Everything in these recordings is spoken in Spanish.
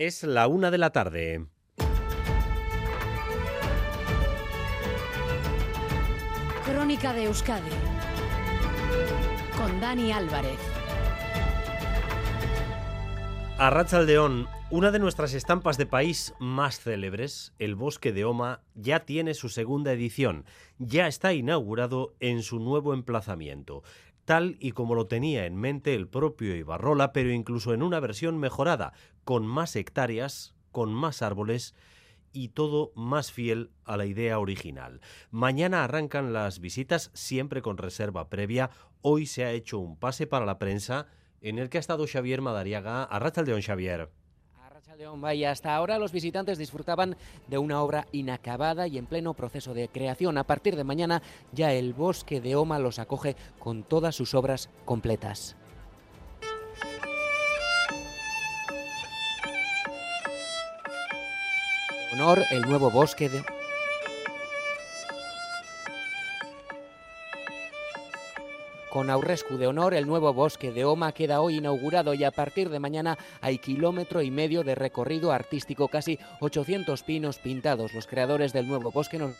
Es la una de la tarde. Crónica de Euskadi con Dani Álvarez. Arrachaldeón, una de nuestras estampas de país más célebres, el Bosque de Oma, ya tiene su segunda edición. Ya está inaugurado en su nuevo emplazamiento tal y como lo tenía en mente el propio Ibarrola, pero incluso en una versión mejorada, con más hectáreas, con más árboles y todo más fiel a la idea original. Mañana arrancan las visitas siempre con reserva previa. Hoy se ha hecho un pase para la prensa en el que ha estado Xavier Madariaga. A León Xavier. León. Hasta ahora los visitantes disfrutaban de una obra inacabada y en pleno proceso de creación. A partir de mañana ya el bosque de Oma los acoge con todas sus obras completas. Honor el nuevo bosque de Con Aurrescu de Honor, el nuevo bosque de Oma queda hoy inaugurado y a partir de mañana hay kilómetro y medio de recorrido artístico, casi 800 pinos pintados. Los creadores del nuevo bosque no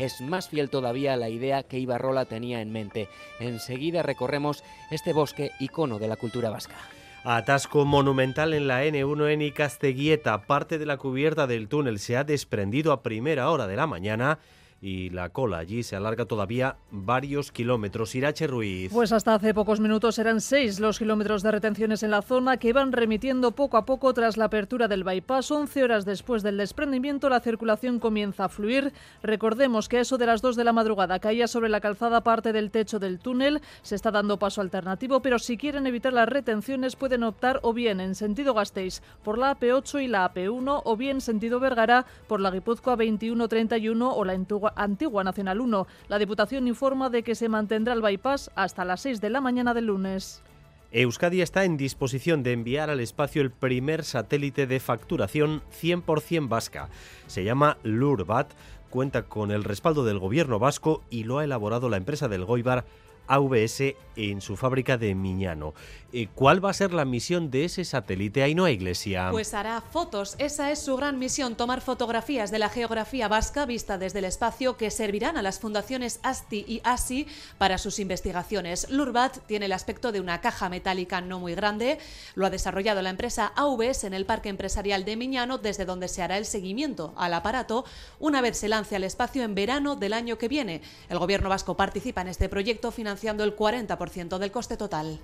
es más fiel todavía a la idea que Ibarrola tenía en mente. Enseguida recorremos este bosque icono de la cultura vasca. Atasco monumental en la N1 en Icasteguieta. Parte de la cubierta del túnel se ha desprendido a primera hora de la mañana y la cola allí se alarga todavía varios kilómetros. Irache Ruiz. Pues hasta hace pocos minutos eran seis los kilómetros de retenciones en la zona que van remitiendo poco a poco tras la apertura del bypass. 11 horas después del desprendimiento la circulación comienza a fluir. Recordemos que eso de las 2 de la madrugada caía sobre la calzada parte del techo del túnel. Se está dando paso alternativo, pero si quieren evitar las retenciones pueden optar o bien en sentido Gasteiz por la AP8 y la AP1 o bien sentido Vergara por la Guipúzcoa 2131 o la Entuga Antigua Nacional 1. La Diputación informa de que se mantendrá el bypass hasta las 6 de la mañana del lunes. Euskadi está en disposición de enviar al espacio el primer satélite de facturación 100% vasca. Se llama Lurbat, cuenta con el respaldo del gobierno vasco y lo ha elaborado la empresa del Goibar AVS en su fábrica de Miñano. Eh, ¿Cuál va a ser la misión de ese satélite Ainhoa Iglesia? Pues hará fotos. Esa es su gran misión, tomar fotografías de la geografía vasca vista desde el espacio que servirán a las fundaciones ASTI y ASI para sus investigaciones. Lurbat tiene el aspecto de una caja metálica no muy grande. Lo ha desarrollado la empresa AVS en el Parque Empresarial de Miñano, desde donde se hará el seguimiento al aparato una vez se lance al espacio en verano del año que viene. El gobierno vasco participa en este proyecto el 40% del coste total.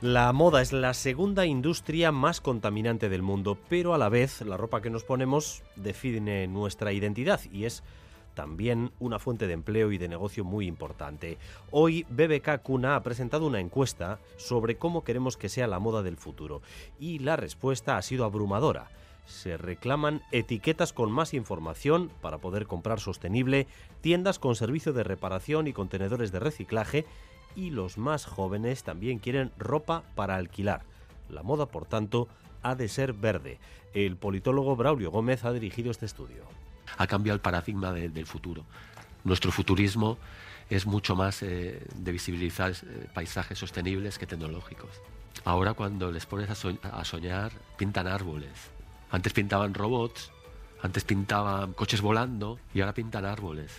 La moda es la segunda industria más contaminante del mundo, pero a la vez la ropa que nos ponemos define nuestra identidad y es también una fuente de empleo y de negocio muy importante. Hoy BBK Cuna ha presentado una encuesta sobre cómo queremos que sea la moda del futuro y la respuesta ha sido abrumadora. Se reclaman etiquetas con más información para poder comprar sostenible, tiendas con servicio de reparación y contenedores de reciclaje y los más jóvenes también quieren ropa para alquilar. La moda, por tanto, ha de ser verde. El politólogo Braulio Gómez ha dirigido este estudio. Ha cambiado el paradigma del futuro. Nuestro futurismo es mucho más eh, de visibilizar eh, paisajes sostenibles que tecnológicos. Ahora cuando les pones a soñar, pintan árboles. Antes pintaban robots, antes pintaban coches volando y ahora pintan árboles.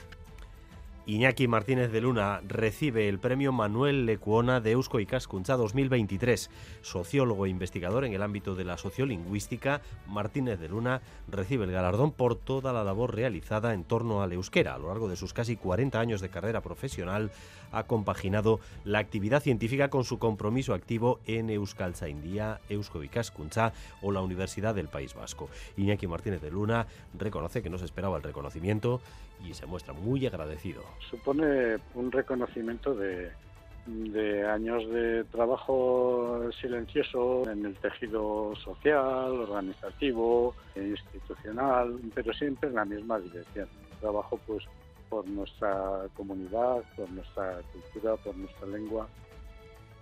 Iñaki Martínez de Luna recibe el premio Manuel Lecuona de Eusko Ikaskuntza 2023. Sociólogo e investigador en el ámbito de la sociolingüística, Martínez de Luna recibe el galardón por toda la labor realizada en torno al euskera. A lo largo de sus casi 40 años de carrera profesional, ha compaginado la actividad científica con su compromiso activo en India, Eusko Ikaskuntza o la Universidad del País Vasco. Iñaki Martínez de Luna reconoce que no se esperaba el reconocimiento y se muestra muy agradecido. Supone un reconocimiento de, años de trabajo silencioso en el tejido social, organizativo, institucional, pero siempre en la misma dirección. Trabajo pues por nuestra comunidad, por nuestra cultura, por nuestra lengua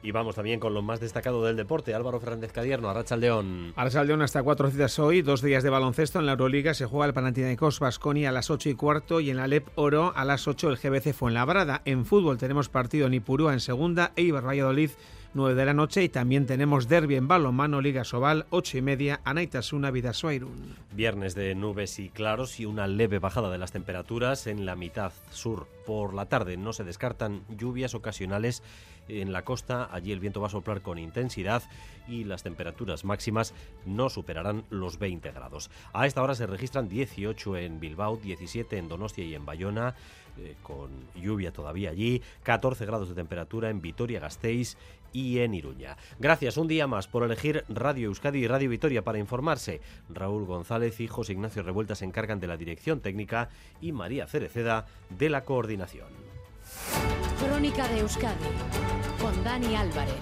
Y vamos también con lo más destacado del deporte. Álvaro Fernández Cadierno, Arracha León. Arracha León hasta cuatro citas hoy, dos días de baloncesto. En la Euroliga se juega el Panathinaikos Basconia a las ocho y cuarto y en la LEP Oro a las 8 el GBC Fuenlabrada. En fútbol tenemos partido en Ipurúa en segunda, Eibar Valladolid 9 de la noche y también tenemos derby en balonmano Liga Sobal 8 y media Anaitasuna Vidasoairun. Viernes de nubes y claros y una leve bajada de las temperaturas en la mitad sur. Por la tarde no se descartan lluvias ocasionales en la costa, allí el viento va a soplar con intensidad y las temperaturas máximas no superarán los 20 grados. A esta hora se registran 18 en Bilbao, 17 en Donostia y en Bayona, eh, con lluvia todavía allí, 14 grados de temperatura en Vitoria-Gasteiz y en Iruña. Gracias un día más por elegir Radio Euskadi y Radio Vitoria para informarse. Raúl González y José Ignacio Revuelta se encargan de la dirección técnica y María Cereceda de la coordinación. Crónica de Euskadi con Dani Álvarez.